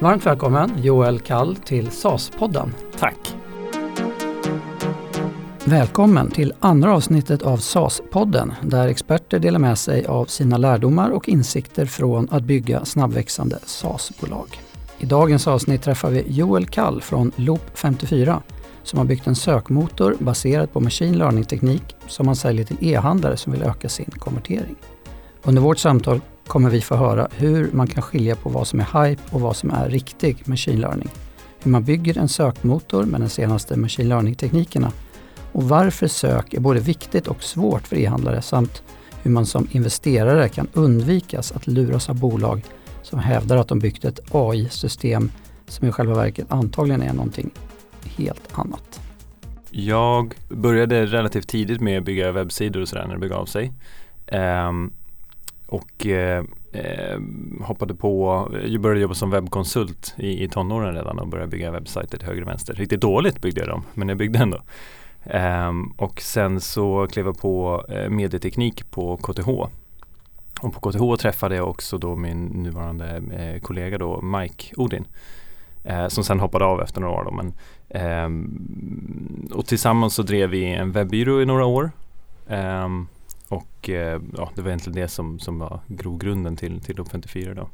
Varmt välkommen Joel Kall till SAS-podden. Tack. Välkommen till andra avsnittet av SAS-podden där experter delar med sig av sina lärdomar och insikter från att bygga snabbväxande SAS-bolag. I dagens avsnitt träffar vi Joel Kall från Loop 54 som har byggt en sökmotor baserad på machine learning-teknik som man säljer till e-handlare som vill öka sin konvertering. Under vårt samtal kommer vi få höra hur man kan skilja på vad som är hype och vad som är riktig machine learning. Hur man bygger en sökmotor med de senaste machine learning-teknikerna och varför sök är både viktigt och svårt för e-handlare samt hur man som investerare kan undvikas att luras av bolag som hävdar att de byggt ett AI-system som i själva verket antagligen är någonting helt annat. Jag började relativt tidigt med att bygga webbsidor och sådär när det begav sig. Um, och eh, eh, hoppade på, jag började jobba som webbkonsult i, i tonåren redan och började bygga webbsajter till höger och vänster. Riktigt dåligt byggde jag dem, men jag byggde ändå. Um, och sen så klev jag på eh, medieteknik på KTH. Och på KTH träffade jag också då min nuvarande eh, kollega då Mike Odin. Eh, som sen hoppade av efter några år. Då, men, ehm, och tillsammans så drev vi en webbyrå i några år. Um, och eh, ja, det var egentligen det som, som var grogrunden till, till Loop 54 då.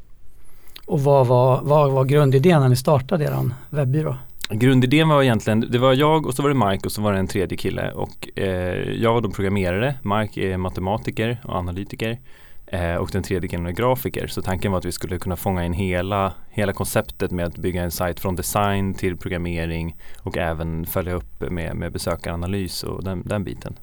Och vad var, vad var grundidén när ni startade er webbyrå? Grundidén var egentligen, det var jag och så var det Mike och så var det en tredje kille och eh, jag var då programmerare, Mike är matematiker och analytiker eh, och den tredje killen är grafiker. Så tanken var att vi skulle kunna fånga in hela, hela konceptet med att bygga en sajt från design till programmering och även följa upp med, med besökaranalys och den, den biten.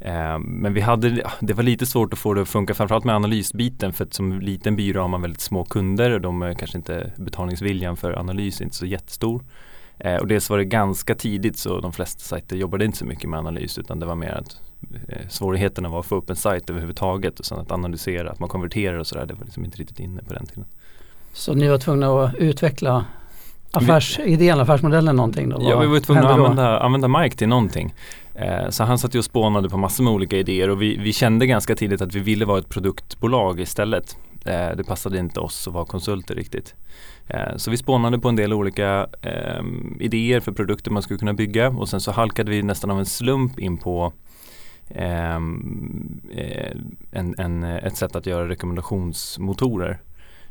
Eh, men vi hade, det var lite svårt att få det att funka framförallt med analysbiten för att som liten byrå har man väldigt små kunder och de är kanske inte betalningsviljan för analys är inte så jättestor. Eh, och dels var det ganska tidigt så de flesta sajter jobbade inte så mycket med analys utan det var mer att eh, svårigheterna var att få upp en sajt överhuvudtaget och sen att analysera, att man konverterar och sådär, det var liksom inte riktigt inne på den tiden. Så ni var tvungna att utveckla affärsidén, affärsmodellen någonting? Då? Ja, vi var tvungna att använda, använda Mike till någonting. Eh, så han satt ju och spånade på massor med olika idéer och vi, vi kände ganska tidigt att vi ville vara ett produktbolag istället. Eh, det passade inte oss att vara konsulter riktigt. Eh, så vi spånade på en del olika ehm, idéer för produkter man skulle kunna bygga och sen så halkade vi nästan av en slump in på ehm, en, en, ett sätt att göra rekommendationsmotorer.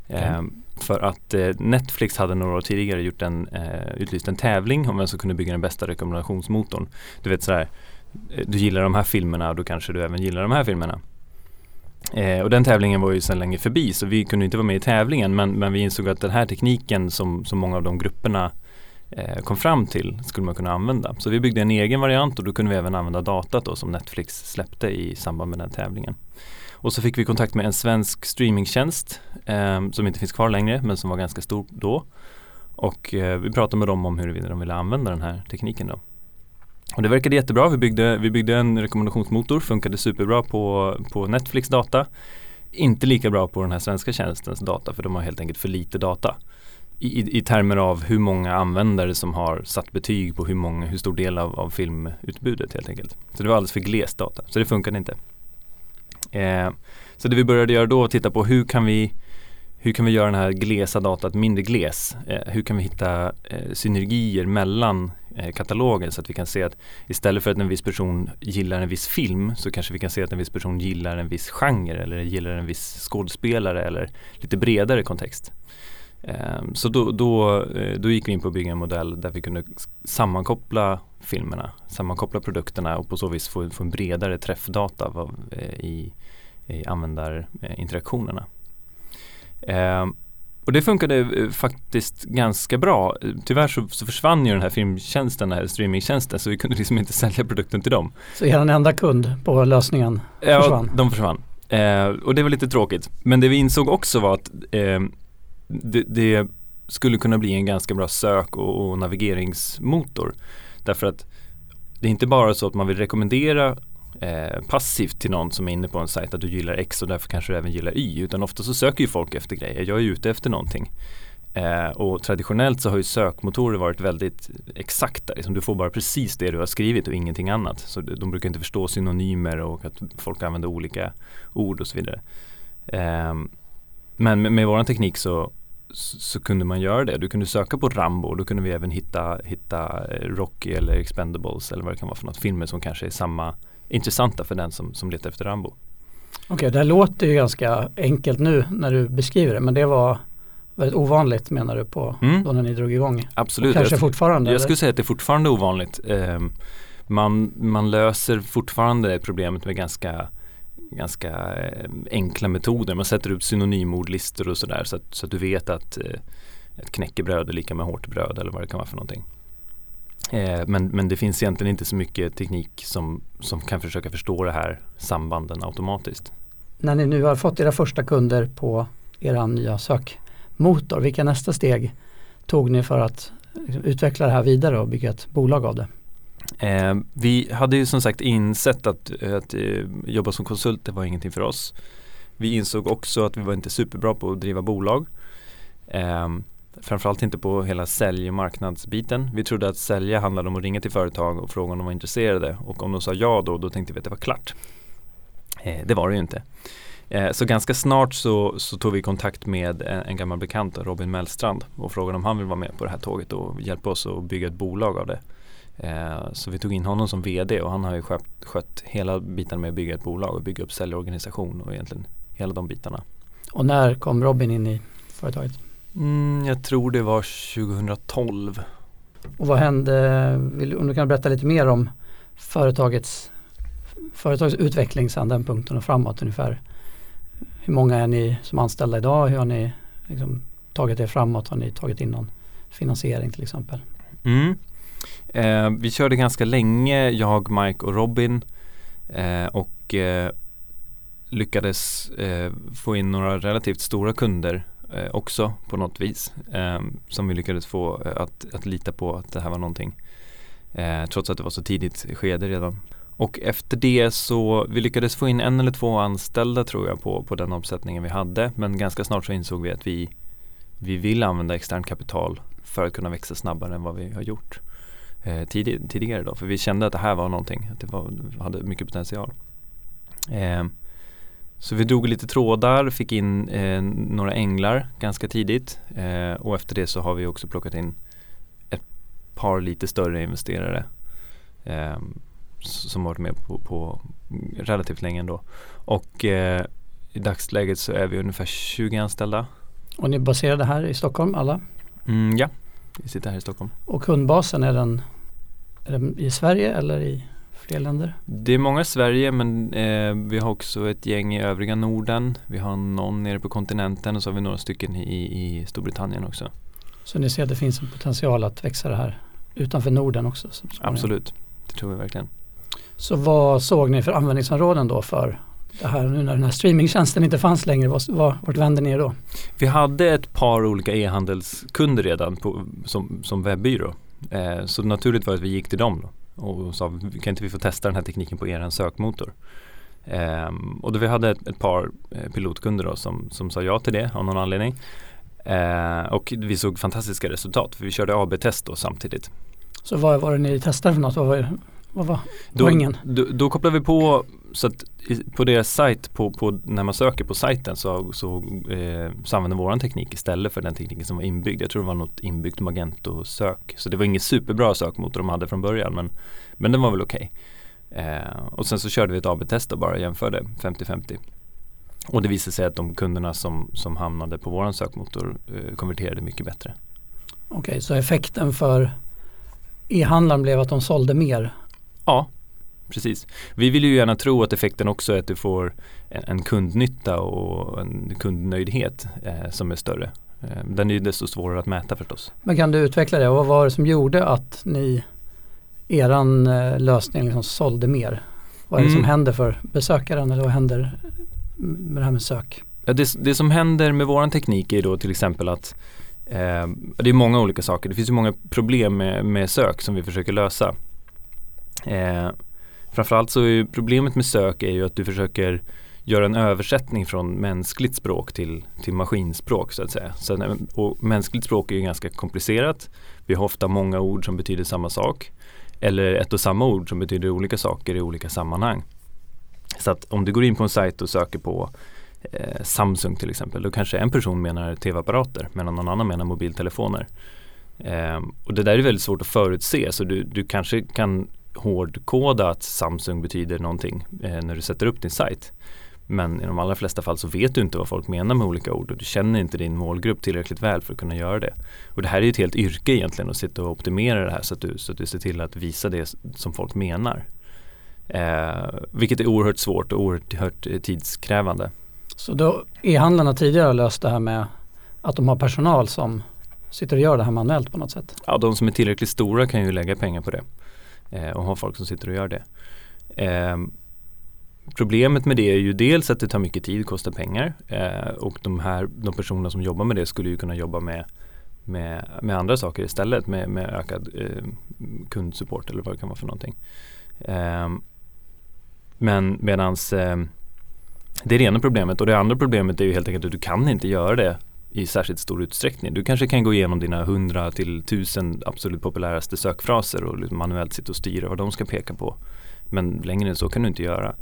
Okay. Ehm, för att eh, Netflix hade några år tidigare gjort en, eh, utlyst en tävling om vem som kunde bygga den bästa rekommendationsmotorn. Du vet sådär, eh, du gillar de här filmerna och då kanske du även gillar de här filmerna. Eh, och den tävlingen var ju sedan länge förbi så vi kunde inte vara med i tävlingen men, men vi insåg att den här tekniken som, som många av de grupperna eh, kom fram till skulle man kunna använda. Så vi byggde en egen variant och då kunde vi även använda datat då, som Netflix släppte i samband med den tävlingen. Och så fick vi kontakt med en svensk streamingtjänst eh, som inte finns kvar längre men som var ganska stor då. Och eh, vi pratade med dem om huruvida de ville använda den här tekniken då. Och det verkade jättebra. Vi byggde, vi byggde en rekommendationsmotor, funkade superbra på, på Netflix data. Inte lika bra på den här svenska tjänstens data för de har helt enkelt för lite data. I, i termer av hur många användare som har satt betyg på hur, många, hur stor del av, av filmutbudet helt enkelt. Så det var alldeles för glest data, så det funkade inte. Eh, så det vi började göra då var att titta på hur kan vi hur kan vi göra den här glesa datat mindre gles? Eh, hur kan vi hitta eh, synergier mellan eh, katalogen så att vi kan se att istället för att en viss person gillar en viss film så kanske vi kan se att en viss person gillar en viss genre eller gillar en viss skådespelare eller lite bredare kontext. Eh, så då, då, eh, då gick vi in på att bygga en modell där vi kunde sammankoppla filmerna, sammankoppla produkterna och på så vis få, få en bredare träffdata eh, i, i användarinteraktionerna. Ehm, och det funkade eh, faktiskt ganska bra. Tyvärr så, så försvann ju den här filmtjänsten, den här streamingtjänsten så vi kunde liksom inte sälja produkten till dem. Så er enda kund på lösningen försvann? Ja, de försvann. Eh, och det var lite tråkigt. Men det vi insåg också var att eh, det, det, skulle kunna bli en ganska bra sök och, och navigeringsmotor. Därför att det är inte bara så att man vill rekommendera eh, passivt till någon som är inne på en sajt att du gillar X och därför kanske du även gillar Y. Utan ofta så söker ju folk efter grejer. Jag är ute efter någonting. Eh, och traditionellt så har ju sökmotorer varit väldigt exakta. Liksom du får bara precis det du har skrivit och ingenting annat. Så de brukar inte förstå synonymer och att folk använder olika ord och så vidare. Eh, men med, med vår teknik så, så kunde man göra det. Du kunde söka på Rambo och då kunde vi även hitta, hitta eh, Rocky eller Expendables eller vad det kan vara för något. Filmer som kanske är samma intressanta för den som, som letar efter Rambo. Okej, okay, det låter ju ganska enkelt nu när du beskriver det men det var väldigt ovanligt menar du på mm. då när ni drog igång? Absolut. Och kanske jag, fortfarande? Jag eller? skulle säga att det är fortfarande ovanligt. Eh, man, man löser fortfarande problemet med ganska ganska eh, enkla metoder. Man sätter ut synonymordlistor och sådär så att, så att du vet att eh, ett knäckebröd är lika med hårt bröd eller vad det kan vara för någonting. Eh, men, men det finns egentligen inte så mycket teknik som, som kan försöka förstå det här sambanden automatiskt. När ni nu har fått era första kunder på er nya sökmotor, vilka nästa steg tog ni för att utveckla det här vidare och bygga ett bolag av det? Eh, vi hade ju som sagt insett att, att eh, jobba som konsult det var ingenting för oss. Vi insåg också att vi var inte superbra på att driva bolag. Eh, framförallt inte på hela sälj och marknadsbiten. Vi trodde att sälja handlade om att ringa till företag och fråga om de var intresserade och om de sa ja då, då tänkte vi att det var klart. Eh, det var det ju inte. Eh, så ganska snart så, så, tog vi kontakt med en, en gammal bekant, Robin Mellstrand och frågade om han vill vara med på det här tåget och hjälpa oss att bygga ett bolag av det. Eh, så vi tog in honom som VD och han har ju skött, skött hela biten med att bygga ett bolag och bygga upp säljorganisation och egentligen hela de bitarna. Och när kom Robin in i företaget? Mm, jag tror det var 2012. Och vad hände, vill, om du kan berätta lite mer om företagets, företagets utveckling sedan den punkten och framåt ungefär. Hur många är ni som anställda idag? Hur har ni liksom, tagit er framåt? Har ni tagit in någon finansiering till exempel? Mm. Eh, vi körde ganska länge, jag, Mike och Robin eh, och eh, lyckades eh, få in några relativt stora kunder eh, också på något vis eh, som vi lyckades få eh, att, att lita på att det här var någonting eh, trots att det var så tidigt skede redan. Och efter det så vi lyckades få in en eller två anställda tror jag på, på den omsättningen vi hade men ganska snart så insåg vi att vi, vi vill använda externt kapital för att kunna växa snabbare än vad vi har gjort eh, tid, tidigare då. För vi kände att det här var någonting, att det var, hade mycket potential. Eh, så vi drog lite trådar, fick in eh, några änglar ganska tidigt eh, och efter det så har vi också plockat in ett par lite större investerare eh, som varit med på, på, relativt länge ändå. Och eh, i dagsläget så är vi ungefär 20 anställda. Och ni är baserade här i Stockholm alla? Mm, ja, vi sitter här i Stockholm. Och kundbasen är den är det i Sverige eller i fler länder? Det är många i Sverige men eh, vi har också ett gäng i övriga Norden. Vi har någon nere på kontinenten och så har vi några stycken i, i Storbritannien också. Så ni ser att det finns en potential att växa det här utanför Norden också? Absolut, det tror vi verkligen. Så vad såg ni för användningsområden då för det här nu när den här streamingtjänsten inte fanns längre? Vart, vart vände ni er då? Vi hade ett par olika e-handelskunder redan på, som, som webbyrå Eh, så naturligt var att vi gick till dem då och sa kan inte vi få testa den här tekniken på er sökmotor. Eh, och då vi hade ett, ett par eh, pilotkunder då som, som sa ja till det av någon anledning. Eh, och vi såg fantastiska resultat för vi körde AB-test då samtidigt. Så vad var det ni testade för något? Vad var, vad var poängen? Då, då, då kopplade vi på så att på deras sajt, på, på, när man söker på sajten så, så, eh, så använder våran teknik istället för den tekniken som var inbyggd. Jag tror det var något inbyggt Magento-sök. Så det var ingen superbra sökmotor de hade från början men, men den var väl okej. Okay. Eh, och sen så körde vi ett AB-test och bara jämförde 50-50. Och det visade sig att de kunderna som, som hamnade på våran sökmotor eh, konverterade mycket bättre. Okej, okay, så effekten för e-handlaren blev att de sålde mer? Ja, precis. Vi vill ju gärna tro att effekten också är att du får en, en kundnytta och en kundnöjdhet eh, som är större. Eh, den är ju desto svårare att mäta förstås. Men kan du utveckla det? Vad var det som gjorde att ni, eran eh, lösning liksom sålde mer? Vad är det mm. som händer för besökaren eller vad händer med det här med sök? Ja, det, det som händer med våran teknik är då till exempel att eh, det är många olika saker. Det finns ju många problem med, med sök som vi försöker lösa. Eh, Framförallt så är problemet med sök är ju att du försöker göra en översättning från mänskligt språk till, till maskinspråk så att säga. Så, och mänskligt språk är ju ganska komplicerat. Vi har ofta många ord som betyder samma sak. Eller ett och samma ord som betyder olika saker i olika sammanhang. Så att om du går in på en sajt och söker på eh, Samsung till exempel. Då kanske en person menar tv-apparater medan någon annan menar mobiltelefoner. Eh, och det där är väldigt svårt att förutse så du, du kanske kan hårdkoda att Samsung betyder någonting eh, när du sätter upp din sajt. Men i de allra flesta fall så vet du inte vad folk menar med olika ord och du känner inte din målgrupp tillräckligt väl för att kunna göra det. Och det här är ju ett helt yrke egentligen att sitta och optimera det här så att du, så att du ser till att visa det som folk menar. Eh, vilket är oerhört svårt och oerhört tidskrävande. Så då e-handlarna tidigare har löst det här med att de har personal som sitter och gör det här manuellt på något sätt? Ja, de som är tillräckligt stora kan ju lägga pengar på det eh, och ha folk som sitter och gör det. Eh, Problemet med det är ju dels att det tar mycket tid, kostar pengar eh, och de här de personerna som jobbar med det skulle ju kunna jobba med, med, med andra saker istället med, med ökad eh, kundsupport eller vad det kan vara för någonting. Eh, men medans eh, det är det ena problemet och det andra problemet är ju helt enkelt att du kan inte göra det i särskilt stor utsträckning. Du kanske kan gå igenom dina 100 till 1000 absolut populäraste sökfraser och liksom manuellt sitta och styra vad de ska peka på. Men längre än så kan du inte göra.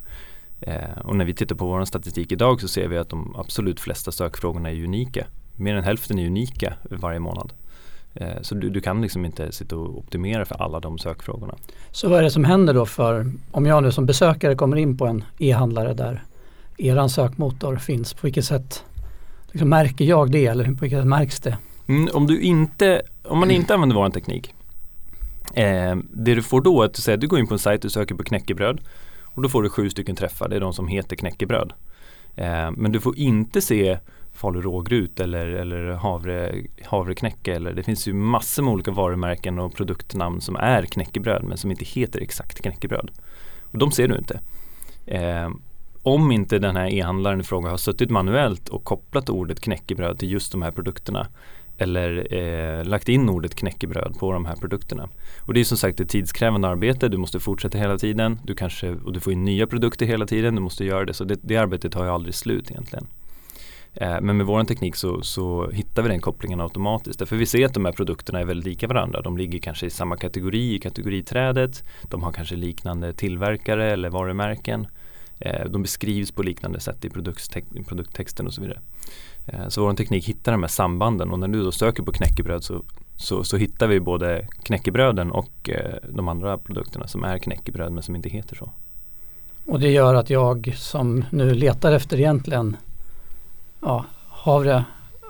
Eh, och när vi tittar på vår statistik idag så ser vi att de absolut flesta sökfrågorna är unika. Mer än hälften är unika varje månad. Eh, så du, du, kan liksom inte sitta och optimera för alla de sökfrågorna. Så vad är det som händer då för om jag nu som besökare kommer in på en e-handlare där eran sökmotor finns, på vilket sätt liksom märker jag det eller på vilket sätt märks det? Mm, om, du inte, om man inte använder vår teknik eh, det du får då är att du, säger, du går in på en sajt och söker på knäckebröd och då får du sju stycken träffar, det är de som heter knäckebröd. Eh, men du får inte se Falu rågrut eller, eller havre, havreknäcke eller det finns ju massor med olika varumärken och produktnamn som är knäckebröd men som inte heter exakt knäckebröd. Och de ser du inte. Eh, om inte den här e-handlaren i fråga har suttit manuellt och kopplat ordet knäckebröd till just de här produkterna eller eh, lagt in ordet knäckebröd på de här produkterna. Och det är som sagt ett tidskrävande arbete, du måste fortsätta hela tiden du kanske, och du får in nya produkter hela tiden, du måste göra det. Så det, det arbetet har ju aldrig slut egentligen. Eh, men med vår teknik så, så, hittar vi den kopplingen automatiskt. Därför vi ser att de här produkterna är väldigt lika varandra. De ligger kanske i samma kategori i kategoriträdet. De har kanske liknande tillverkare eller varumärken. Eh, de beskrivs på liknande sätt i produkttexten och så vidare. Eh, så vår teknik hittar de här sambanden och när du då söker på knäckebröd så, så, så hittar vi både knäckebröden och eh, de andra produkterna som är knäckebröd men som inte heter så. Och det gör att jag som nu letar efter egentligen ja, havre,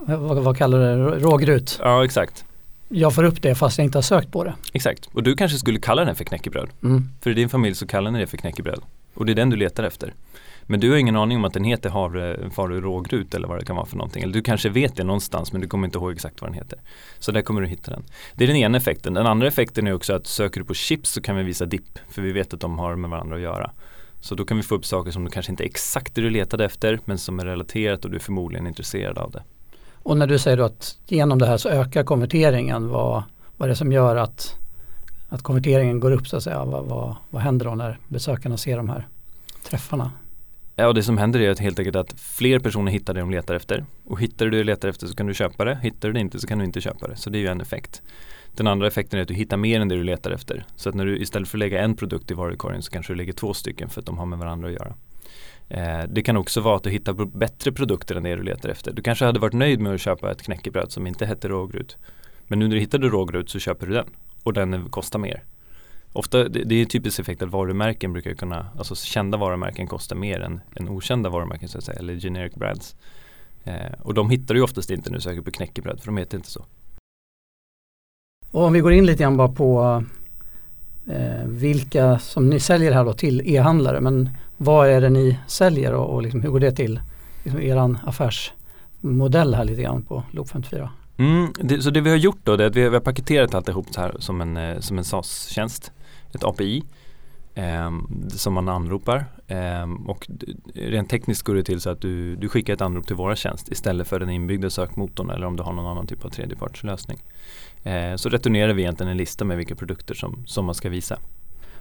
vad, vad kallar du det, rågrut? Ja exakt. Jag får upp det fast jag inte har sökt på det. Exakt, och du kanske skulle kalla den för knäckebröd. Mm. För i din familj så kallar ni det för knäckebröd. Och det är den du letar efter. Men du har ingen aning om att den heter havre, faru rågrut eller vad det kan vara för någonting. Eller du kanske vet det någonstans men du kommer inte ihåg exakt vad den heter. Så där kommer du hitta den. Det är den ena effekten. Den andra effekten är också att söker du på chips så kan vi visa dipp. För vi vet att de har med varandra att göra. Så då kan vi få upp saker som du kanske inte är exakt det du letade efter men som är relaterat och du är förmodligen intresserad av det. Och när du säger att genom det här så ökar konverteringen, vad, vad är det som gör att, att konverteringen går upp så att säga? Vad, vad, vad händer då när besökarna ser de här träffarna? Ja, det som händer är att helt enkelt att fler personer hittar det de letar efter. Och hittar du det du letar efter så kan du köpa det. Hittar du det inte så kan du inte köpa det. Så det är ju en effekt. Den andra effekten är att du hittar mer än det du letar efter. Så att när du istället för att lägga en produkt i varukorgen så kanske du lägger två stycken för att de har med varandra att göra. Eh, det kan också vara att du hittar bättre produkter än det du letar efter. Du kanske hade varit nöjd med att köpa ett knäckebröd som inte hette rågrut. Men nu när du hittade rågrut så köper du den och den kostar mer. Ofta, det, det är typiskt effekt att varumärken brukar kunna, alltså kända varumärken kostar mer än, än okända varumärken så att säga, eller generic brands. Eh, och de hittar du oftast inte när du söker på knäckebröd för de heter inte så. Och om vi går in lite grann bara på eh, vilka som ni säljer här då till e-handlare men vad är det ni säljer och, och liksom, hur går det till? Liksom eran affärsmodell här lite grann på Loop 54. Mm, det, så det vi har gjort då är att vi har, vi har paketerat alltihop så här som en, eh, som en SAS-tjänst ett API eh, som man anropar. Eh, och rent tekniskt går det till så att du, du skickar ett anrop till våra tjänst istället för den inbyggda sökmotorn eller om du har någon annan typ av tredjepartslösning. Eh, så returnerar vi egentligen en lista med vilka produkter som, som man ska visa.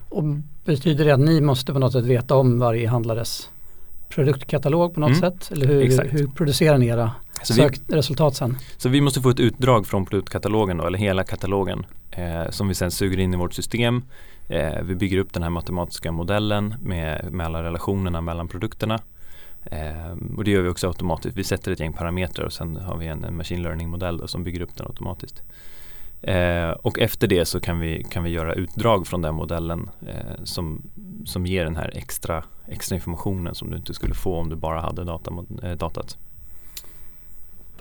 Och betyder det att ni måste på något sätt veta om varje handlares produktkatalog på något mm. sätt? Eller hur, hur producerar ni era sökresultat sen? Så vi måste få ett utdrag från produktkatalogen då, eller hela katalogen eh, som vi sen suger in i vårt system Eh, vi bygger upp den här matematiska modellen med, med alla relationerna mellan produkterna. Eh, och det gör vi också automatiskt. Vi sätter ett gäng parametrar och sen har vi en, en machine learning-modell som bygger upp den automatiskt. Eh, och efter det så kan vi, kan vi göra utdrag från den modellen eh, som, som ger den här extra, extra informationen som du inte skulle få om du bara hade data, eh, datat.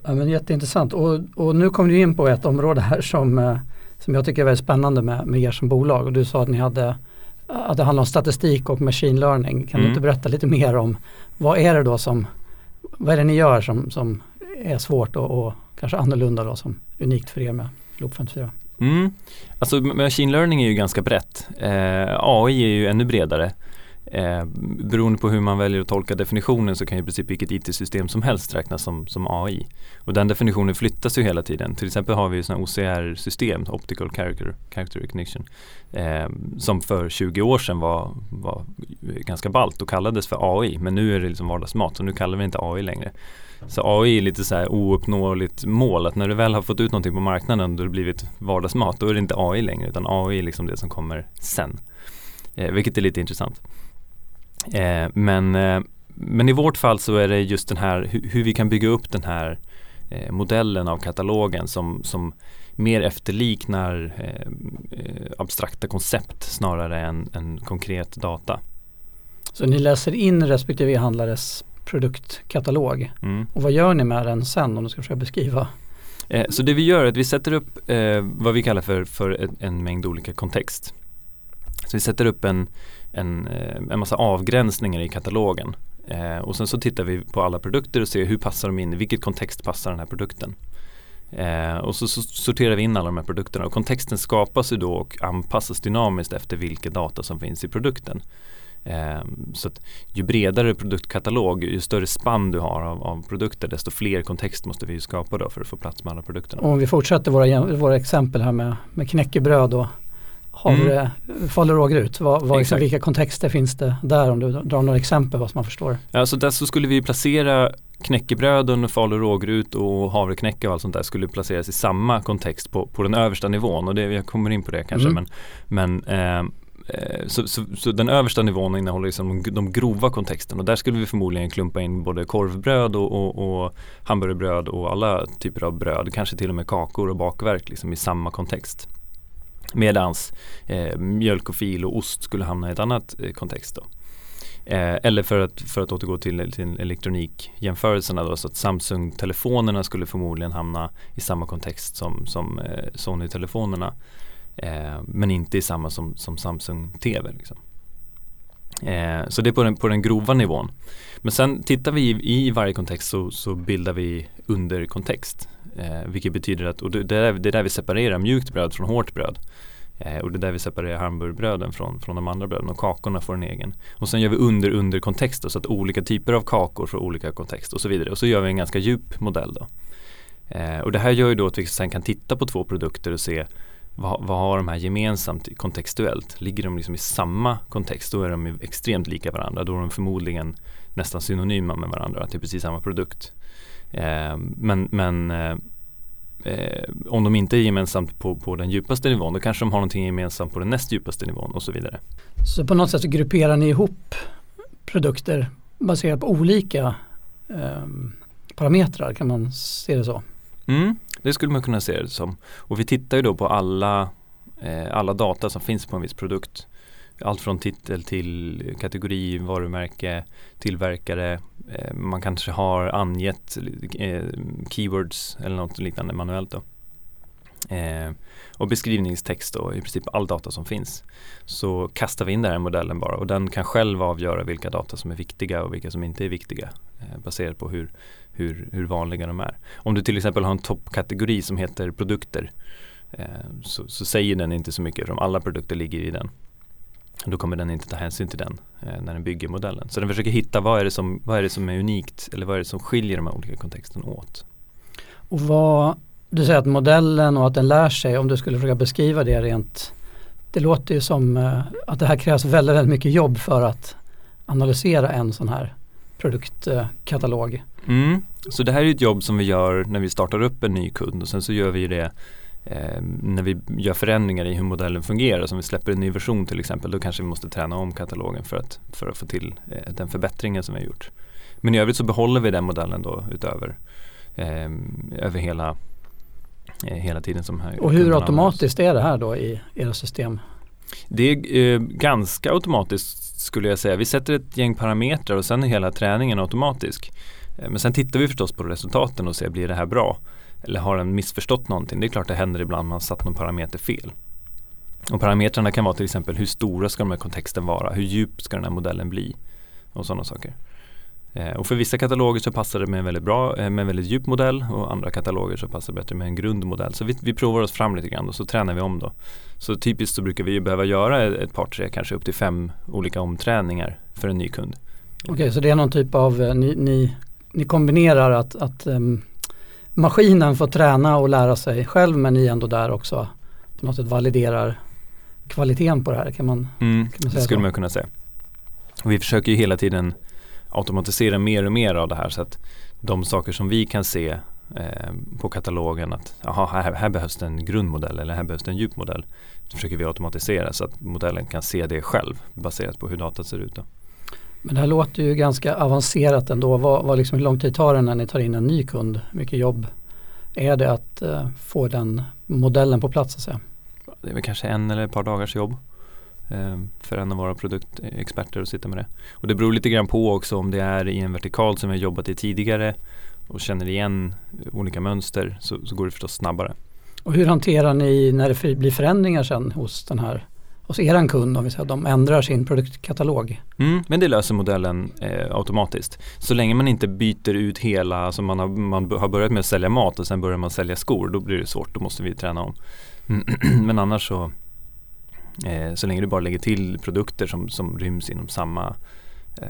Ja, men jätteintressant och, och nu kom du in på ett område här som, eh, som jag tycker är väldigt spännande med, med er som bolag och du sa att ni hade att det handlar om statistik och machine learning. Kan mm. du inte berätta lite mer om vad är det då som, vad är det ni gör som, som är svårt och, och kanske annorlunda då som unikt för er med Loop 54? Mm. Alltså machine learning är ju ganska brett. Eh, AI är ju ännu bredare. Eh, beroende på hur man väljer att tolka definitionen så kan ju i princip vilket IT-system som helst räknas som, som AI. Och den definitionen flyttas ju hela tiden. Till exempel har vi ju sådana OCR-system, Optical Character, character Recognition, eh, som för 20 år sedan var, var ganska balt och kallades för AI. Men nu är det liksom vardagsmat så nu kallar vi inte AI längre. Så AI är lite så här ouppnåeligt mål att när du väl har fått ut någonting på marknaden och det blivit vardagsmat då är det inte AI längre utan AI är liksom det som kommer sen. Eh, vilket är lite intressant. Eh, men, eh, men i vårt fall så är det just den här hur, hur vi kan bygga upp den här eh, modellen av katalogen som, som mer efterliknar eh, eh abstrakta koncept snarare än, än konkret data. Så ni läser in respektive e-handlares produktkatalog. Mm. Och vad gör ni med den sen om du ska försöka beskriva? Eh, så det vi gör är att vi sätter upp eh, vad vi kallar för, för en, en, mängd olika kontext. Så vi sätter upp en, en, eh, en massa avgränsningar i katalogen. Eh, och sen så tittar vi på alla produkter och ser hur passar de in, i vilket kontext passar den här produkten. Eh, och så, så, sorterar vi in alla de här produkterna och kontexten skapas ju då och anpassas dynamiskt efter vilken data som finns i produkten. Eh, så att ju bredare produktkatalog, ju större spann du har av, av, produkter desto fler kontext måste vi skapa då för att få plats med alla produkterna. Och om vi fortsätter våra, våra exempel här med, med knäckebröd och havre, mm. falu rågryt. Vad, vad liksom, vilka kontexter finns det där om du drar några exempel vad man förstår? Ja, så där så skulle vi placera knäckebröden, falu rågryt och havreknäcke och allt sånt där skulle placeras i samma kontext på, på den översta nivån och det, jag kommer in på det kanske mm. men, men Eh, Eh, så, så, så, den översta nivån innehåller liksom de, de grova kontexterna och där skulle vi förmodligen klumpa in både korvbröd och, och, och hamburgerbröd och alla typer av bröd, kanske till och med kakor och bakverk liksom i samma kontext. Medans eh, mjölk och fil och ost skulle hamna i ett annat eh, kontext. Då. Eh, eller för att, för att återgå till, till elektronikjämförelserna då, så att Samsung-telefonerna skulle förmodligen hamna i samma kontext som, som eh, Sony-telefonerna. Eh, men inte i samma som, som Samsung TV. Liksom. Eh, så det är på den, på den grova nivån. Men sen tittar vi i, i varje kontext så, så bildar vi underkontext. Eh, vilket betyder att, och det, det, är, det är där vi separerar mjukt bröd från hårt bröd. Eh, och det är där vi separerar hamburgerbröden från, från de andra bröden och kakorna får en egen. Och sen gör vi under under kontext så att olika typer av kakor får olika kontext och så vidare. Och så gör vi en ganska djup modell då. Eh, och det här gör ju då att vi sen kan titta på två produkter och se vad, vad har de här gemensamt kontextuellt? Ligger de liksom i samma kontext då är de extremt lika varandra. Då är de förmodligen nästan synonyma med varandra, att det är precis samma produkt. Eh, men men eh, eh, om de inte är gemensamt på, på den djupaste nivån då kanske de har någonting gemensamt på den näst djupaste nivån och så vidare. Så på något sätt grupperar ni ihop produkter baserat på olika ehm, parametrar, kan man se det så? Mm, det skulle man kunna se det som. Och vi tittar ju då på alla, eh, alla data som finns på en viss produkt. Allt från titel till kategori, varumärke, tillverkare. Eh, man kanske har angett eh, keywords eller något liknande manuellt. Då. Eh, och beskrivningstext och i princip all data som finns. Så kastar vi in den här modellen bara och den kan själv avgöra vilka data som är viktiga och vilka som inte är viktiga eh, baserat på hur, hur, hur vanliga de är. Om du till exempel har en toppkategori som heter produkter eh, så, så, säger den inte så mycket om alla produkter ligger i den. Då kommer den inte ta hänsyn till den eh, när den bygger modellen. Så den försöker hitta vad är, det som, vad är det som är unikt eller vad är det som skiljer de här olika kontexterna åt. Och vad, du säger att modellen och att den lär sig, om du skulle försöka beskriva det rent det låter ju som eh, att det här krävs väldigt, väldigt mycket jobb för att analysera en sån här produktkatalog. Mm. Så det här är ett jobb som vi gör när vi startar upp en ny kund och sen så gör vi det eh, när vi gör förändringar i hur modellen fungerar. Som vi släpper en ny version till exempel, då kanske vi måste träna om katalogen för att, för att få till eh, den förbättringen som vi har gjort. Men i övrigt så behåller vi den modellen då utöver eh, över hela, hela tiden som här. Och hur automatiskt är det här då i era system? Det är eh, ganska automatiskt skulle jag säga. Vi sätter ett gäng parametrar och sen är hela träningen automatisk. Eh, men sen tittar vi förstås på resultaten och ser, blir det här bra? Eller har den missförstått någonting? Det är klart det händer ibland man satt någon parameter fel. Och parametrarna kan vara till exempel hur stora ska de här kontexten vara? Hur djup ska den här modellen bli? Och sådana saker. Eh, och för vissa kataloger så passar det med en väldigt bra, eh, med en väldigt djup modell och andra kataloger så passar det bättre med en grundmodell. Så vi, vi provar oss fram lite grann och så tränar vi om då. Så typiskt så brukar vi behöva göra ett par, tre, kanske upp till fem olika omträningar för en ny kund. Okej, okay, så det är någon typ av, eh, ni, ni, ni kombinerar att, att um, maskinen får träna och lära sig själv men ni ändå där också på något sätt validerar kvaliteten på det här. Kan man, mm, kan man säga det skulle så? man kunna säga. Och vi försöker ju hela tiden automatisera mer och mer av det här så att de saker som vi kan se eh, på katalogen att aha, här, här, behövs det en grundmodell eller här behövs det en djupmodell. Så försöker vi automatisera så att modellen kan se det själv baserat på hur datat ser ut. Då. Men det här låter ju ganska avancerat ändå. Vad, vad liksom, hur lång tid tar det när ni tar in en ny kund? Hur mycket jobb är det att eh, få den modellen på plats? Så att säga? Det är väl kanske en eller ett par dagars jobb för en av våra produktexperter att sitta med det. Och det beror lite grann på också om det är i en vertikal som vi har jobbat i tidigare och känner igen olika mönster så, så går det förstås snabbare. Och hur hanterar ni när det blir förändringar sen hos den här hos eran kund om vi säger de ändrar sin produktkatalog? Mm, men det löser modellen eh, automatiskt. Så länge man inte byter ut hela, alltså man har, man har börjat med att sälja mat och sen börjar man sälja skor, då blir det svårt, då måste vi träna om. men annars så Eh, så länge du bara lägger till produkter som, som ryms inom samma, eh,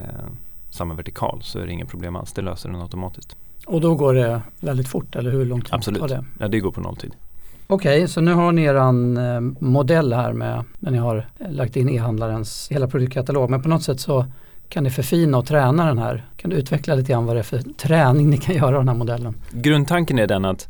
samma vertikal så är det inga problem alls. Det löser den automatiskt. Och då går det väldigt fort eller hur lång tid Absolut. tar det? Ja, det går på nolltid. Okej, okay, så nu har ni eran eh, modell här med när ni har lagt in e-handlarens hela produktkatalog. Men på något sätt så kan ni förfina och träna den här. Kan du utveckla lite grann vad det är för träning ni kan göra av den här modellen? Grundtanken är den att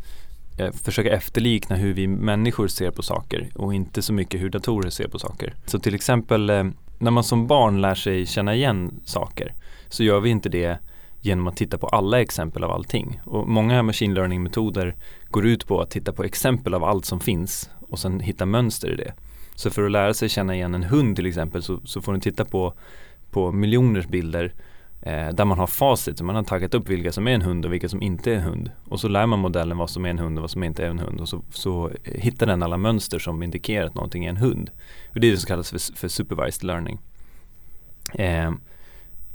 Eh, försöka efterlikna hur vi människor ser på saker och inte så mycket hur datorer ser på saker. Så till exempel eh, när man som barn lär sig känna igen saker så gör vi inte det genom att titta på alla exempel av allting. Och många machine learning metoder går ut på att titta på exempel av allt som finns och sen hitta mönster i det. Så för att lära sig känna igen en hund till exempel så, så får du titta på, på miljoners bilder eh, där man har facit, så man har tagit upp vilka som är en hund och vilka som inte är en hund. Och så lär man modellen vad som är en hund och vad som inte är en hund och så, så eh, hittar den alla mönster som indikerar att någonting är en hund. Och det är det som kallas för, för supervised learning. Eh,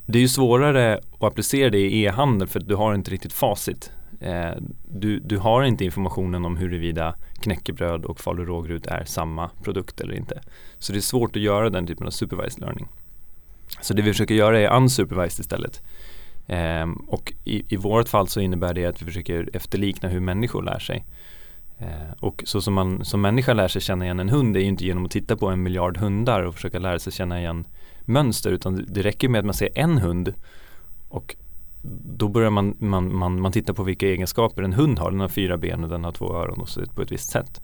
det är ju svårare att applicera det i e-handel för att du har inte riktigt facit. Eh, du, du har inte informationen om huruvida knäckebröd och falu rågryt är samma produkt eller inte. Så det är svårt att göra den typen av supervised learning. Så det vi försöker göra är unsupervised istället. Um, och i, i vårt fall så innebär det att vi försöker efterlikna hur människor lär sig. Uh, och så som man som människa lär sig känna igen en hund är ju inte genom att titta på en miljard hundar och försöka lära sig känna igen mönster utan det räcker med att man ser en hund och då börjar man, man, man, man titta på vilka egenskaper en hund har. Den har fyra ben och den har två öron och ser ut på ett visst sätt.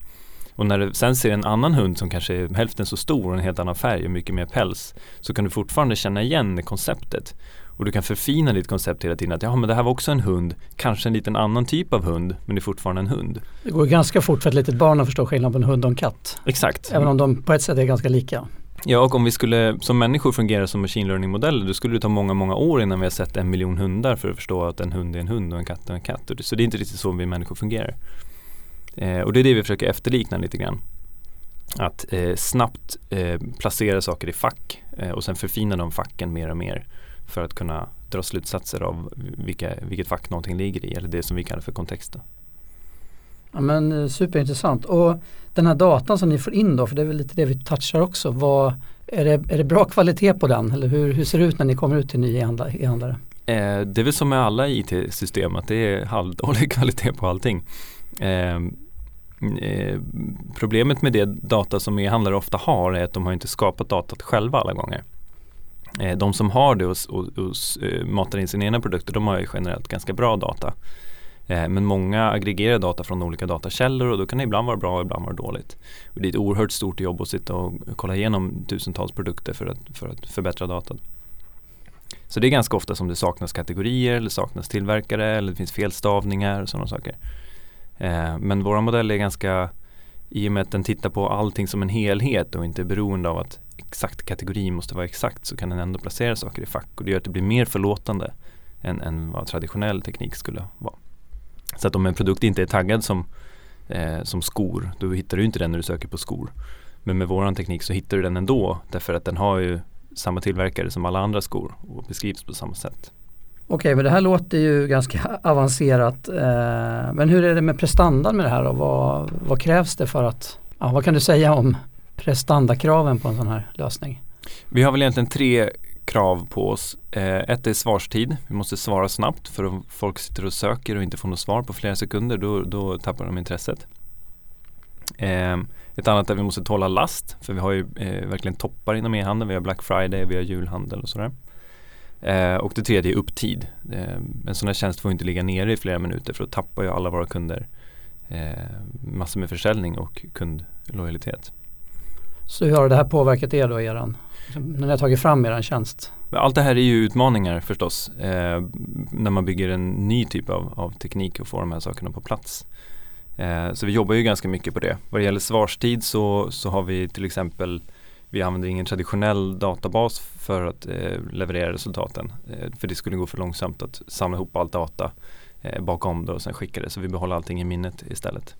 Och när du sen ser en annan hund som kanske är hälften så stor och en helt annan färg och mycket mer päls så kan du fortfarande känna igen konceptet. Och du kan förfina ditt koncept hela tiden att ja men det här var också en hund, kanske en liten annan typ av hund men det är fortfarande en hund. Det går ganska fort för ett litet barn att förstå skillnad på en hund och en katt. Exakt. Även om de på ett sätt är ganska lika. Ja och om vi skulle som människor fungera som machine learning-modeller då skulle det ta många, många år innan vi har sett en miljon hundar för att förstå att en hund är en hund och en katt är en katt. Så det är inte riktigt så vi människor fungerar. Eh, och det är det vi försöker efterlikna lite grann. Att eh, snabbt eh, placera saker i fack eh, och sen förfina de facken mer och mer för att kunna dra slutsatser av vilka, vilket fack någonting ligger i eller det som vi kallar för kontext. Ja, men eh, superintressant. Och den här datan som ni får in då, för det är väl lite det vi touchar också. Vad, är, det, är det bra kvalitet på den? Eller hur, hur ser det ut när ni kommer ut till nya e-handlare? Eh, det är väl som med alla IT-system att det är halvdålig kvalitet på allting. Eh, Eh, problemet med det data som e-handlare ofta har är att de har inte skapat datat själva alla gånger. Eh, de som har det och, och, och eh, matar in sina egna produkter de har ju generellt ganska bra data. Eh, men många aggregerar data från olika datakällor och då kan det ibland vara bra och ibland vara dåligt. Och det är ett oerhört stort jobb att sitta och kolla igenom tusentals produkter för att, för att förbättra datan. Så det är ganska ofta som det saknas kategorier eller saknas tillverkare eller det finns felstavningar och sådana saker. Eh, men vår modell är ganska, i och med att den tittar på allting som en helhet och inte är beroende av att exakt kategori måste vara exakt så kan den ändå placera saker i fack och det gör att det blir mer förlåtande än, än vad traditionell teknik skulle vara. Så att om en produkt inte är taggad som, eh, som skor, då hittar du inte den när du söker på skor. Men med våran teknik så hittar du den ändå därför att den har ju samma tillverkare som alla andra skor och beskrivs på samma sätt. Okej, men det här låter ju ganska avancerat. Eh, men hur är det med prestandan med det här då? Vad, vad krävs det för att, ja, vad kan du säga om prestandakraven på en sån här lösning? Vi har väl egentligen tre krav på oss. Eh, ett är svarstid. Vi måste svara snabbt för om folk sitter och söker och inte får något svar på flera sekunder då, då tappar de intresset. Eh, ett annat är att vi måste tåla last för vi har ju eh, verkligen toppar inom e-handeln. Vi har Black Friday, vi har julhandel och sådär. Eh, och det tredje är upptid. Eh, en sån här tjänst får inte ligga nere i flera minuter för då tappar ju alla våra kunder eh, massor med försäljning och kundlojalitet. Så hur har det här påverkat er då, eran, när ni har tagit fram er tjänst? Allt det här är ju utmaningar förstås. Eh, när man bygger en ny typ av, av, teknik och får de här sakerna på plats. Eh, så vi jobbar ju ganska mycket på det. Vad det gäller svarstid så, så har vi till exempel vi använder ingen traditionell databas för att eh, leverera resultaten. Eh, för det skulle gå för långsamt att samla ihop all data eh, bakom det och sen skicka det. Så vi behåller allting i minnet istället.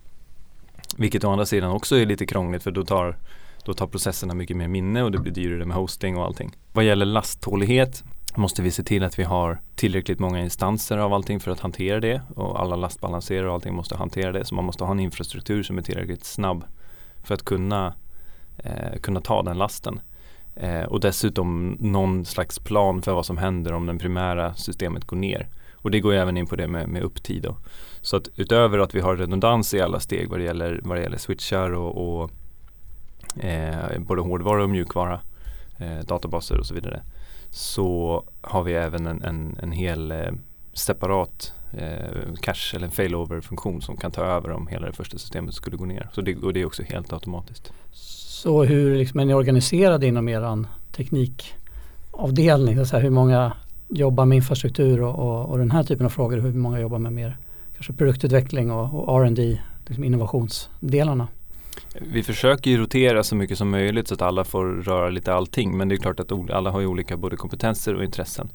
Vilket å andra sidan också är lite krångligt för då tar då tar processerna mycket mer minne och det blir dyrare med hosting och allting. Vad gäller lasttålighet måste vi se till att vi har tillräckligt många instanser av allting för att hantera det och alla lastbalanserare och allting måste hantera det. Så man måste ha en infrastruktur som är tillräckligt snabb för att kunna, eh, kunna ta den lasten. Eh, och dessutom någon slags plan för vad som händer om det primära systemet går ner. Och det går även in på det med, med upptid. Då. Så att utöver att vi har redundans i alla steg vad det gäller, vad det gäller switchar och, och eh, både hårdvara och mjukvara, eh, databaser och så vidare. Så har vi även en, en, en hel eh, separat eh, cache eller en failover-funktion som kan ta över om hela det första systemet skulle gå ner. Så det, och det är också helt automatiskt. Så hur liksom är ni organiserade inom er teknikavdelning? Så här, hur många jobbar med infrastruktur och, och, och, den här typen av frågor? Hur många jobbar med mer kanske produktutveckling och, och R&D, liksom innovationsdelarna? Vi försöker ju rotera så mycket som möjligt så att alla får röra lite allting. Men det är klart att alla har ju olika både kompetenser och intressen.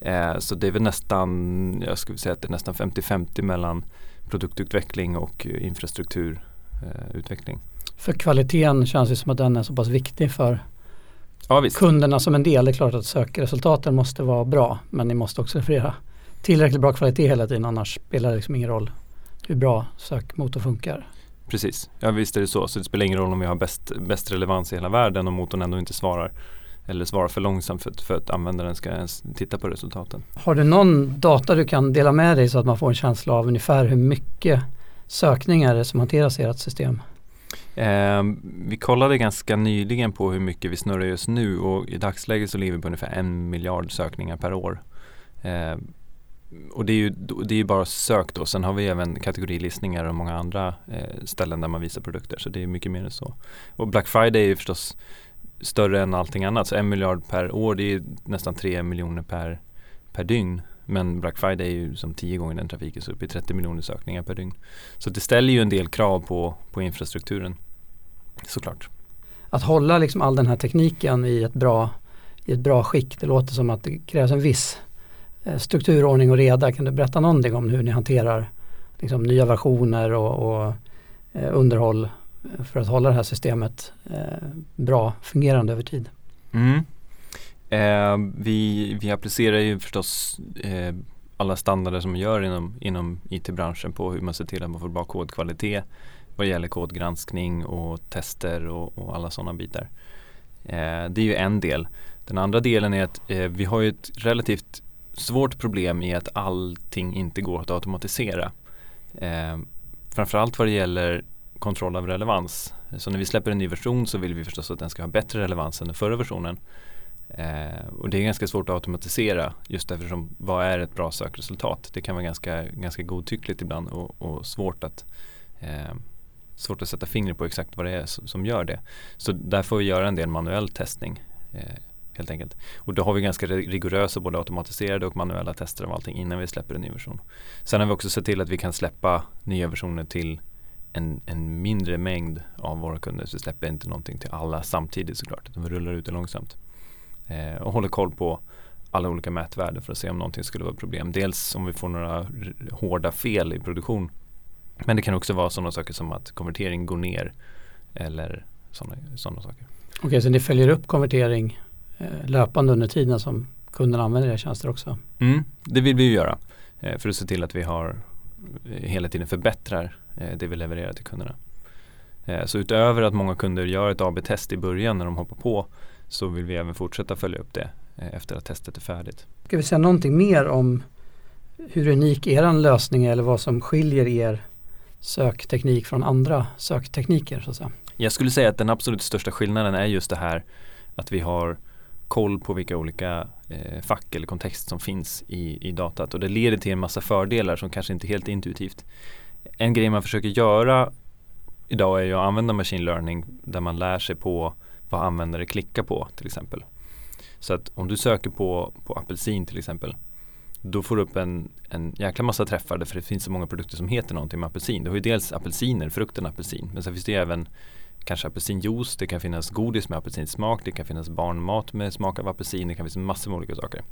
Eh, så det är väl nästan, jag skulle säga att det är nästan 50-50 mellan produktutveckling och eh, infrastrukturutveckling. Eh, för kvaliteten känns det som att den är så pass viktig för ja, kunderna som en del. Det är klart att sökresultaten måste vara bra men ni måste också leverera tillräckligt bra kvalitet hela tiden annars spelar det liksom ingen roll hur bra sökmotor funkar. Precis, ja visst är det så. Så det spelar ingen roll om vi har bäst, bäst relevans i hela världen om motorn ändå inte svarar eller svarar för långsamt för att, för att användaren ska ens titta på resultaten. Har du någon data du kan dela med dig så att man får en känsla av ungefär hur mycket sökningar som hanteras i ert system? Eh, vi kollade ganska nyligen på hur mycket vi snurrar just nu och i dagsläget så ligger vi på ungefär en miljard sökningar per år. Eh, och det är ju det är bara sök då. Sen har vi även kategorilistningar och många andra eh, ställen där man visar produkter. Så det är mycket mer än så. Och Black Friday är ju förstås större än allting annat. Så en miljard per år det är nästan tre miljoner per, per dygn. Men Black Friday är ju som tio gånger den trafiken så upp i 30 miljoner sökningar per dygn. Så det ställer ju en del krav på, på infrastrukturen såklart. Att hålla liksom all den här tekniken i ett bra, i ett bra skick, det låter som att det krävs en viss Eh, struktur, ordning och reda. Kan du berätta någonting om hur ni hanterar liksom, nya versioner och, och eh, underhåll eh, för att hålla det här systemet eh, bra fungerande över tid? Mm. Eh, vi, vi applicerar ju förstås eh, alla standarder som man gör inom, inom IT-branschen på hur man ser till att man får bra kodkvalitet vad gäller kodgranskning och tester och, och alla sådana bitar. Eh, det är ju en del. Den andra delen är att eh, vi har ju ett relativt svårt problem i att allting inte går att automatisera. Eh, framförallt vad det gäller kontroll av relevans. Så när vi släpper en ny version så vill vi förstås att den ska ha bättre relevans än den förra versionen. Eh, och det är ganska svårt att automatisera just eftersom vad är ett bra sökresultat? Det kan vara ganska, ganska godtyckligt ibland och, och svårt att eh, svårt att sätta fingret på exakt vad det är som, gör det. Så där får vi göra en del manuell testning. Eh, helt enkelt. Och då har vi ganska rigorösa både automatiserade och manuella tester av allting innan vi släpper en ny version. Sen har vi också sett till att vi kan släppa nya versioner till en, en mindre mängd av våra kunder. Så vi släpper inte någonting till alla samtidigt såklart. Utan vi rullar ut det långsamt. Eh, och håller koll på alla olika mätvärden för att se om någonting skulle vara problem. Dels om vi får några hårda fel i produktion. Men det kan också vara sådana saker som att konvertering går ner eller sådana saker. Okej, okay, så ni följer upp konvertering eh, löpande under tiden som kunderna använder era tjänster också? Mm, det vill vi ju göra eh, för att se till att vi har hela tiden förbättrar det vi levererar till kunderna. Så utöver att många kunder gör ett AB-test i början när de hoppar på så vill vi även fortsätta följa upp det eh, efter att testet är färdigt. Ska vi säga någonting mer om hur unik er lösning är eller vad som skiljer er sökteknik från andra söktekniker? Så att säga? Jag skulle säga att den absolut största skillnaden är just det här att vi har koll på vilka olika eh, fack eller kontext som finns i, i datat och det leder till en massa fördelar som kanske inte är helt intuitivt. En grej man försöker göra idag är ju att använda machine learning där man lär sig på vad användare klickar på till exempel. Så att om du söker på, på apelsin till exempel då får du upp en, en jäkla massa träffar för det finns så många produkter som heter någonting med apelsin. Du har ju dels apelsiner, frukten apelsin, men sen finns det även kanske apelsinjuice, det kan finnas godis med apelsinsmak, det kan finnas barnmat med smak av apelsin, det kan finnas massor med olika saker.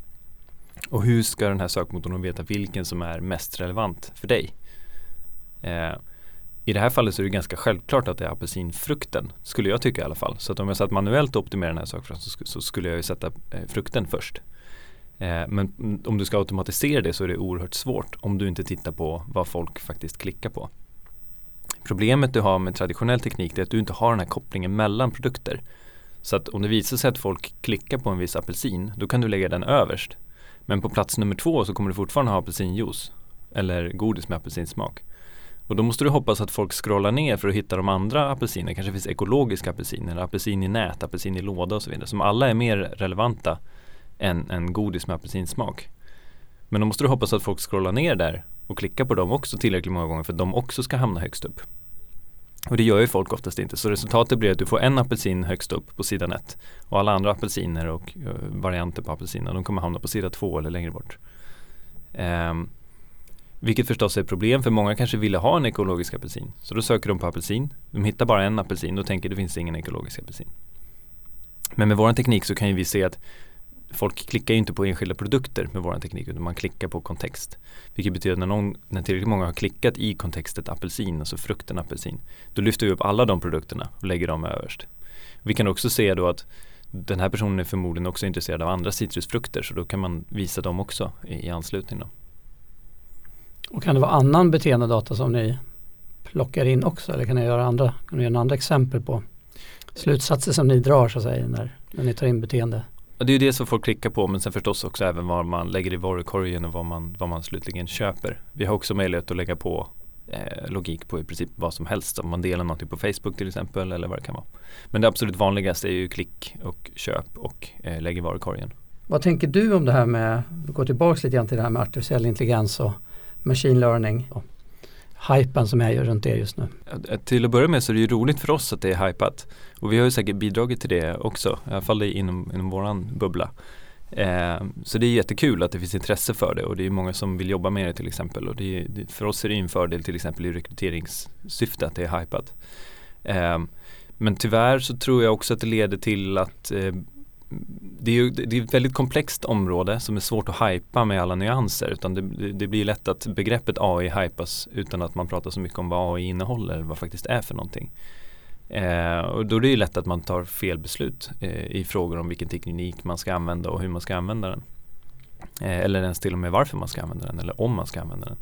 Och hur ska den här sökmotorn veta vilken som är mest relevant för dig? Eh, i det här fallet så är det ganska självklart att det är apelsinfrukten, skulle jag tycka i alla fall. Så att om jag satt manuellt och optimerade den här sakfrukten så, skulle jag ju sätta eh, frukten först. Eh, men om du ska automatisera det så är det oerhört svårt om du inte tittar på vad folk faktiskt klickar på. Problemet du har med traditionell teknik är att du inte har den här kopplingen mellan produkter. Så att om det visar sig att folk klickar på en viss apelsin, då kan du lägga den överst. Men på plats nummer två så kommer du fortfarande ha apelsinjuice eller godis med apelsinsmak. Och då måste du hoppas att folk scrollar ner för att hitta de andra apelsinerna. kanske finns ekologiska apelsiner, apelsin i nät, apelsin i låda och så vidare. Som alla är mer relevanta än, än godis med apelsinsmak. Men då måste du hoppas att folk scrollar ner där och klickar på dem också tillräckligt många gånger för att de också ska hamna högst upp. Och det gör ju folk oftast inte. Så resultatet blir att du får en apelsin högst upp på sidan 1 och alla andra apelsiner och eh, varianter på apelsiner de kommer hamna på sida 2 eller längre bort. Um, vilket förstås är ett problem för många kanske ville ha en ekologisk apelsin. Så då söker de på apelsin. De hittar bara en apelsin och tänker det finns ingen ekologisk apelsin. Men med vår teknik så kan ju vi se att folk klickar ju inte på enskilda produkter med vår teknik utan man klickar på kontext. Vilket betyder att när, någon, när tillräckligt många har klickat i kontextet apelsin, alltså frukten apelsin, då lyfter vi upp alla de produkterna och lägger dem överst. Vi kan också se då att den här personen är förmodligen också intresserad av andra citrusfrukter så då kan man visa dem också i, i anslutning. Då. Och kan det vara annan beteendedata som ni plockar in också eller kan ni göra andra, kan ni göra andra exempel på slutsatser som ni drar så att säga när, när ni tar in beteende? Och det är ju det som folk klickar på men sen förstås också även vad man lägger i varukorgen och vad man, vad man slutligen köper. Vi har också möjlighet att lägga på eh, logik på i princip vad som helst. Om man delar någonting på Facebook till exempel eller vad det kan vara. Men det absolut vanligaste är ju klick och köp och eh, lägg i varukorgen. Vad tänker du om det här med, vi går tillbaka lite grann till det här med artificiell intelligens och machine learning. Och hypen som är runt det just nu. Till att börja med så är det ju roligt för oss att det är hypat. Och vi har ju säkert bidragit till det också, i alla fall inom, inom våran bubbla. Eh, så det är jättekul att det finns intresse för det och det är många som vill jobba med det till exempel. Och det är, för oss är det en fördel till exempel i rekryteringssyfte att det är hypat. Eh, men tyvärr så tror jag också att det leder till att eh, det är, ju, det är ett väldigt komplext område som är svårt att hypa med alla nyanser. Utan det, det blir lätt att begreppet AI hypas utan att man pratar så mycket om vad AI innehåller, vad faktiskt är för någonting. Eh, och då är det ju lätt att man tar fel beslut eh, i frågor om vilken teknik man ska använda och hur man ska använda den. Eh, eller ens till och med varför man ska använda den eller om man ska använda den.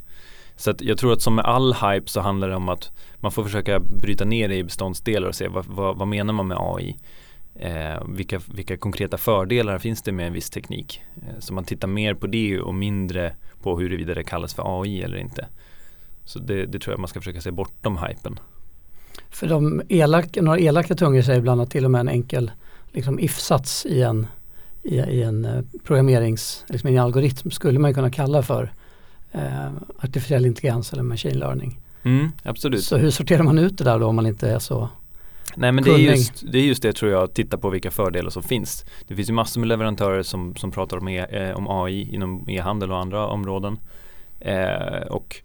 Så att jag tror att som med all hype så handlar det om att man får försöka bryta ner det i beståndsdelar och se vad, vad, vad menar man med AI. Eh, vilka, vilka konkreta fördelar finns det med en viss teknik? Eh, så man tittar mer på det och mindre på huruvida det kallas för AI eller inte. Så det, det tror jag man ska försöka se bortom hypen. För de elaka, några elaka tungor säger ibland att till och med en enkel liksom if-sats i en, i, i en eh, programmerings, liksom en algoritm skulle man kunna kalla för eh, artificiell intelligens eller machine learning. Mm, absolut. Så hur sorterar man ut det där då om man inte är så Nej men det är, just, det är just det tror jag, att titta på vilka fördelar som finns. Det finns ju massor med leverantörer som, som pratar om, e, eh, om AI inom e-handel och andra områden. Eh, och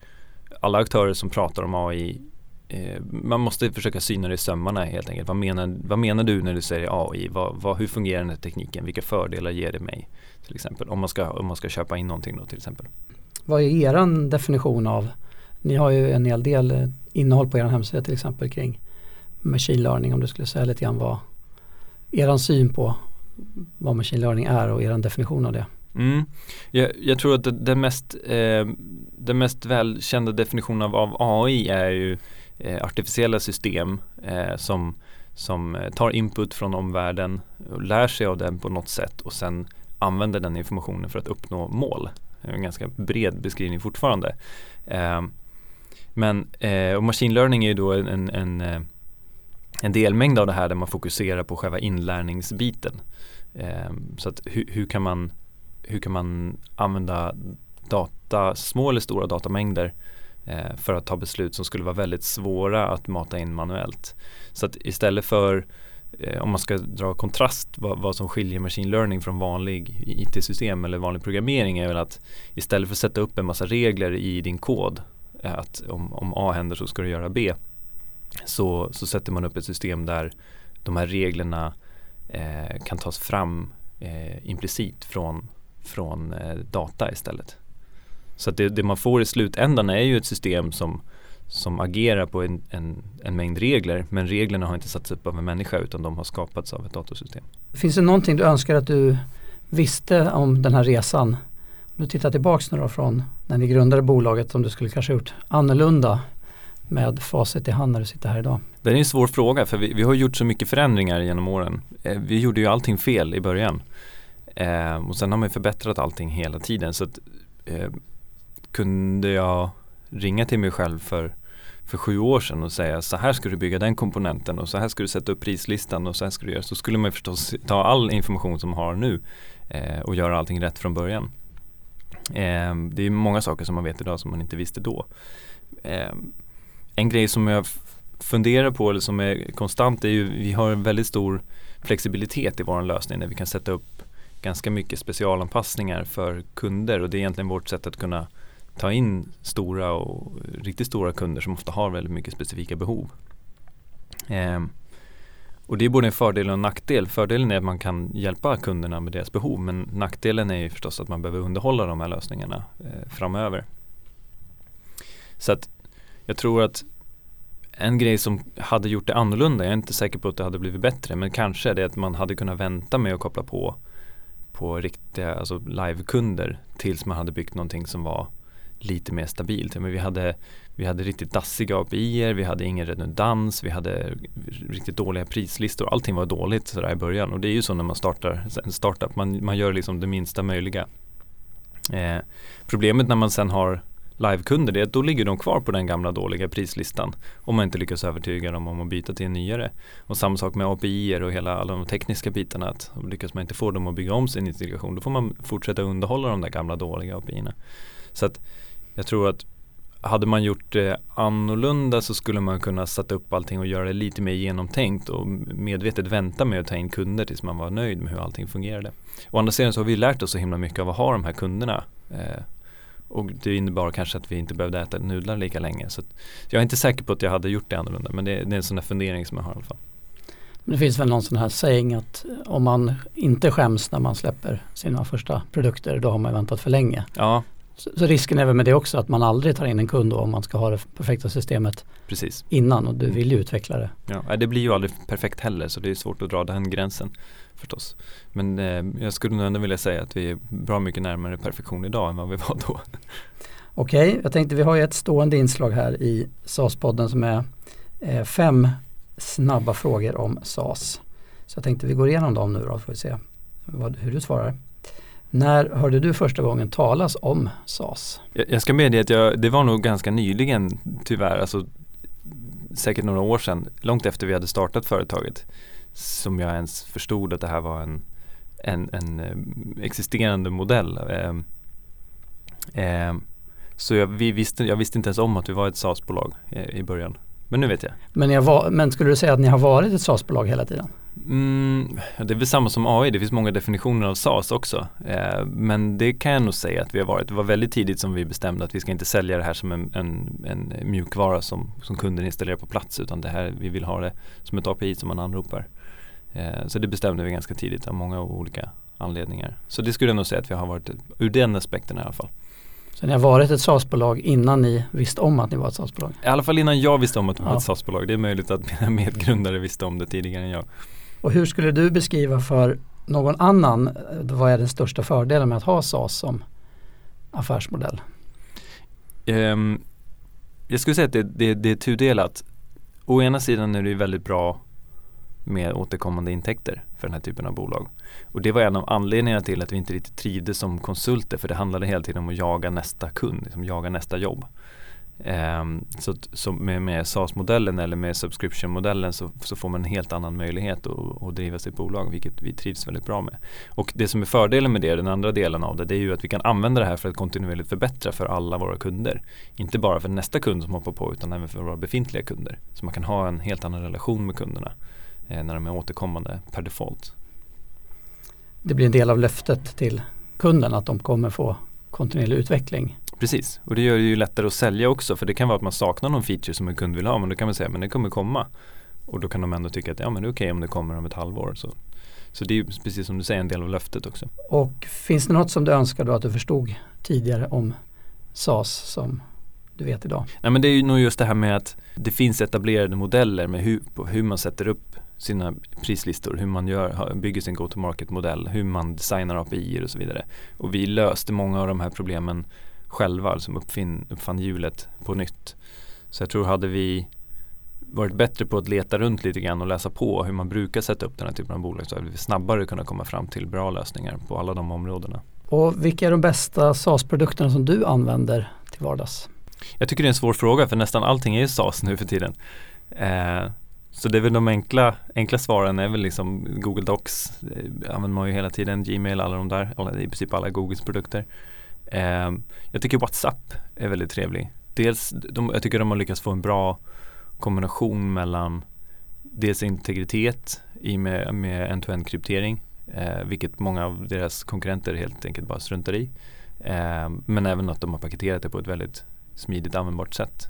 alla aktörer som pratar om AI eh, man måste försöka syna det i sömmarna helt enkelt. Vad menar, vad menar du när du säger AI? Vad, vad, hur fungerar den här tekniken? Vilka fördelar ger det mig? Till exempel om man ska, om man ska köpa in någonting då till exempel. Vad är er definition av, ni har ju en hel del eh, innehåll på er hemsida till exempel kring machine learning om du skulle säga lite grann vad er syn på vad machine learning är och er definition av det. Mm. Jag, jag, tror att den mest, eh, den mest välkända definitionen av, av AI är ju eh, artificiella system eh, som, som tar input från omvärlden och lär sig av den på något sätt och sen använder den informationen för att uppnå mål. Det är en ganska bred beskrivning fortfarande. Eh, men eh, och machine learning är ju då en, en, eh, en, delmängd av det här där man fokuserar på själva inlärningsbiten. Ehm, så att hur, hur kan man hur kan man använda data, små eller stora datamängder eh, för att ta beslut som skulle vara väldigt svåra att mata in manuellt. Så att istället för eh, om man ska dra kontrast vad, vad, som skiljer machine learning från vanlig IT-system eller vanlig programmering är väl att istället för att sätta upp en massa regler i din kod eh, att om, om A händer så ska du göra B så, så sätter man upp ett system där de här reglerna eh, kan tas fram eh, implicit från från eh, data istället. Så det, det, man får i slutändan är ju ett system som, som agerar på en, en, en, mängd regler men reglerna har inte satts upp av en människa utan de har skapats av ett datorsystem. Finns det någonting du önskar att du visste om den här resan? Om du tittar tillbaks nu då från när ni grundade bolaget om du skulle kanske gjort annorlunda med facit i hand när du sitter här idag? Det är en svår fråga för vi, vi har gjort så mycket förändringar genom åren. Eh, vi gjorde ju allting fel i början. Eh, och sen har man förbättrat allting hela tiden. Så att, eh, kunde jag ringa till mig själv för, för sju år sedan och säga så här ska du bygga den komponenten och så här ska du sätta upp prislistan och så här ska du göra. Så skulle man förstås ta all information som man har nu eh, och göra allting rätt från början. Eh, det är många saker som man vet idag som man inte visste då. Eh, en grej som jag funderar på eller som är konstant är ju vi har en väldigt stor flexibilitet i vår lösning där vi kan sätta upp ganska mycket specialanpassningar för kunder och det är egentligen vårt sätt att kunna ta in stora och riktigt stora kunder som ofta har väldigt mycket specifika behov. Eh, och det är både en fördel och en nackdel. Fördelen är att man kan hjälpa kunderna med deras behov men nackdelen är ju förstås att man behöver underhålla de här lösningarna eh, framöver. Så att jag tror att en grej som hade gjort det annorlunda, jag är inte säker på att det hade blivit bättre, men kanske det är att man hade kunnat vänta med att koppla på på riktiga alltså live-kunder tills man hade byggt någonting som var lite mer stabilt. Men vi, hade, vi hade riktigt dassiga API, vi hade ingen redundans, vi hade riktigt dåliga prislistor. Allting var dåligt sådär i början och det är ju så när man startar en startup. Man, man gör liksom det minsta möjliga. Eh, problemet när man sen har livekunder det är att då ligger de kvar på den gamla dåliga prislistan om man inte lyckas övertyga dem om att byta till en nyare. Och samma sak med API och hela alla de tekniska bitarna att lyckas man inte få dem att bygga om sin integration då får man fortsätta underhålla de där gamla dåliga API-erna. Så att jag tror att hade man gjort det annorlunda så skulle man kunna sätta upp allting och göra det lite mer genomtänkt och medvetet vänta med att ta in kunder tills man var nöjd med hur allting fungerade. Å andra sidan så har vi lärt oss så himla mycket av att ha de här kunderna. Eh, och det innebar kanske att vi inte behövde äta nudlar lika länge. Så jag är inte säker på att jag hade gjort det annorlunda men det, det är en sån där fundering som jag har i alla fall. Men det finns väl någon sån här saying att om man inte skäms när man släpper sina första produkter då har man väntat för länge. Ja. Så, så risken är väl med det också att man aldrig tar in en kund då, om man ska ha det perfekta systemet Precis. innan och du vill ju utveckla det. Ja, det blir ju aldrig perfekt heller så det är svårt att dra den gränsen förstås. Men eh, jag skulle nog ändå vilja säga att vi är bra mycket närmare perfektion idag än vad vi var då. Okej, okay, jag tänkte vi har ju ett stående inslag här i SAS-podden som är eh, fem snabba frågor om SAS. Så jag tänkte vi går igenom dem nu då får vi se vad, hur du svarar. När hörde du första gången talas om SAS? Jag, jag ska medge att jag, det var nog ganska nyligen tyvärr, alltså säkert några år sedan, långt efter vi hade startat företaget som jag ens förstod att det här var en, en, en eh, existerande modell. Eh, så jag, vi visste, jag visste inte ens om att vi var ett SAS-bolag i början. men nu vet jag. Men, ni har va- men skulle du säga att ni har varit ett SaaS-bolag hela tiden? Mm, det är väl samma som AI, det finns många definitioner av SaaS också. Eh, men det kan jag nog säga att vi har varit. Det var väldigt tidigt som vi bestämde att vi ska inte sälja det här som en, en, en mjukvara som, som kunden installerar på plats utan det här, vi vill ha det som ett API som man anropar. Eh, så det bestämde vi ganska tidigt av många olika anledningar. Så det skulle jag nog säga att vi har varit ur den aspekten i alla fall. Så ni har varit ett SaaS-bolag innan ni visste om att ni var ett SaaS-bolag? I alla fall innan jag visste om att det var Ja. ett SaaS-bolag. Det är möjligt att mina medgrundare visste om det tidigare än jag. Och hur skulle du beskriva för någon annan, eh, vad är den största fördelen med att ha SaaS som affärsmodell? Ehm, jag skulle säga att det, det, det är tudelat. Å ena sidan är det väldigt bra med återkommande intäkter för den här typen av bolag. Och det var en av anledningarna till att vi inte riktigt trivdes som konsulter för det handlade hela tiden om att jaga nästa kund, liksom jaga nästa jobb. Ehm, så så med, med SaaS-modellen eller med subscription-modellen så, så får man en helt annan möjlighet att, att driva sitt bolag vilket vi trivs väldigt bra med. Och det som är fördelen med det, den andra delen av det, det är ju att vi kan använda det här för att kontinuerligt förbättra för alla våra kunder. Inte bara för nästa kund som hoppar på utan även för våra befintliga kunder. Så man kan ha en helt annan relation med kunderna när de är återkommande per default. Det blir en del av löftet till kunden att de kommer få kontinuerlig utveckling. Precis, och det gör det ju lättare att sälja också för det kan vara att man saknar någon feature som en kund vill ha men då kan man säga men det kommer komma. Och då kan de ändå tycka att ja men det är okej om det kommer om ett halvår. Så, så det är precis som du säger en del av löftet också. Och finns det något som du önskar då att du förstod tidigare om SaaS som du vet idag? Nej men det är ju nog just det här med att det finns etablerade modeller med hur, hur man sätter upp sina prislistor, hur man gör, bygger sin go-to-market-modell, hur man designar API och så vidare. Och vi löste många av de här problemen själva, alltså uppfinn, uppfann hjulet på nytt. Så jag tror hade vi varit bättre på att leta runt lite grann och läsa på hur man brukar sätta upp den här typen av bolag så hade vi snabbare kunnat komma fram till bra lösningar på alla de områdena. Och vilka är de bästa SaaS-produkterna som du använder till vardags? Jag tycker det är en svår fråga för nästan allting är ju SAS nu för tiden. Eh, så det är väl de enkla, enkla svaren är väl liksom Google Docs, eh, använder man ju hela tiden, Gmail, alla de där, alla, i princip alla Googles produkter. Eh, jag tycker WhatsApp är väldigt trevlig. Dels, de, jag tycker de har lyckats få en bra kombination mellan dels integritet i med, med end-to-end kryptering, eh, vilket många av deras konkurrenter helt enkelt bara struntar i. Eh, men även att de har paketerat det på ett väldigt smidigt användbart sätt.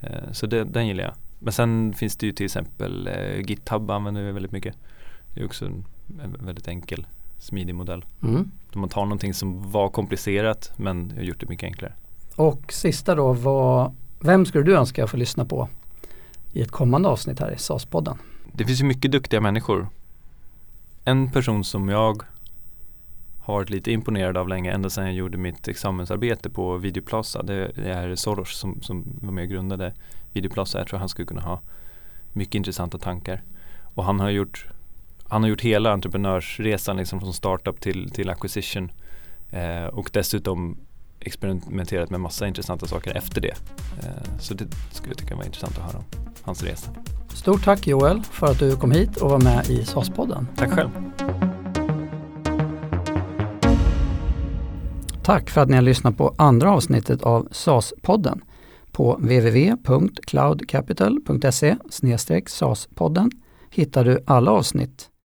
Eh, så det, den gillar jag. Men sen finns det ju till exempel eh, GitHub använder vi väldigt mycket. Det är också en, en väldigt enkel, smidig modell. Mm. Man tar någonting som var komplicerat men har gjort det mycket enklare. Och sista då, vad, vem skulle du önska få lyssna på i ett kommande avsnitt här i SaaS-podden? Det finns ju mycket duktiga människor. En person som jag har varit lite imponerad av länge, ända sedan jag gjorde mitt examensarbete på Videoplaza. Det, det är Soros som, som var med och grundade Videoplaza. Jag tror han skulle kunna ha mycket intressanta tankar. Och han har gjort, han har gjort hela entreprenörsresan liksom från startup till, till acquisition. Eh, och dessutom experimenterat med massa intressanta saker efter det. Eh, så det skulle jag tycka var intressant att höra om, hans resa. Stort tack Joel för att du kom hit och var med i SaaS-podden. Tack själv. Tack för att ni har lyssnat på andra avsnittet av SaaS-podden. På www.cloudcapital.se SAS-podden hittar du alla avsnitt.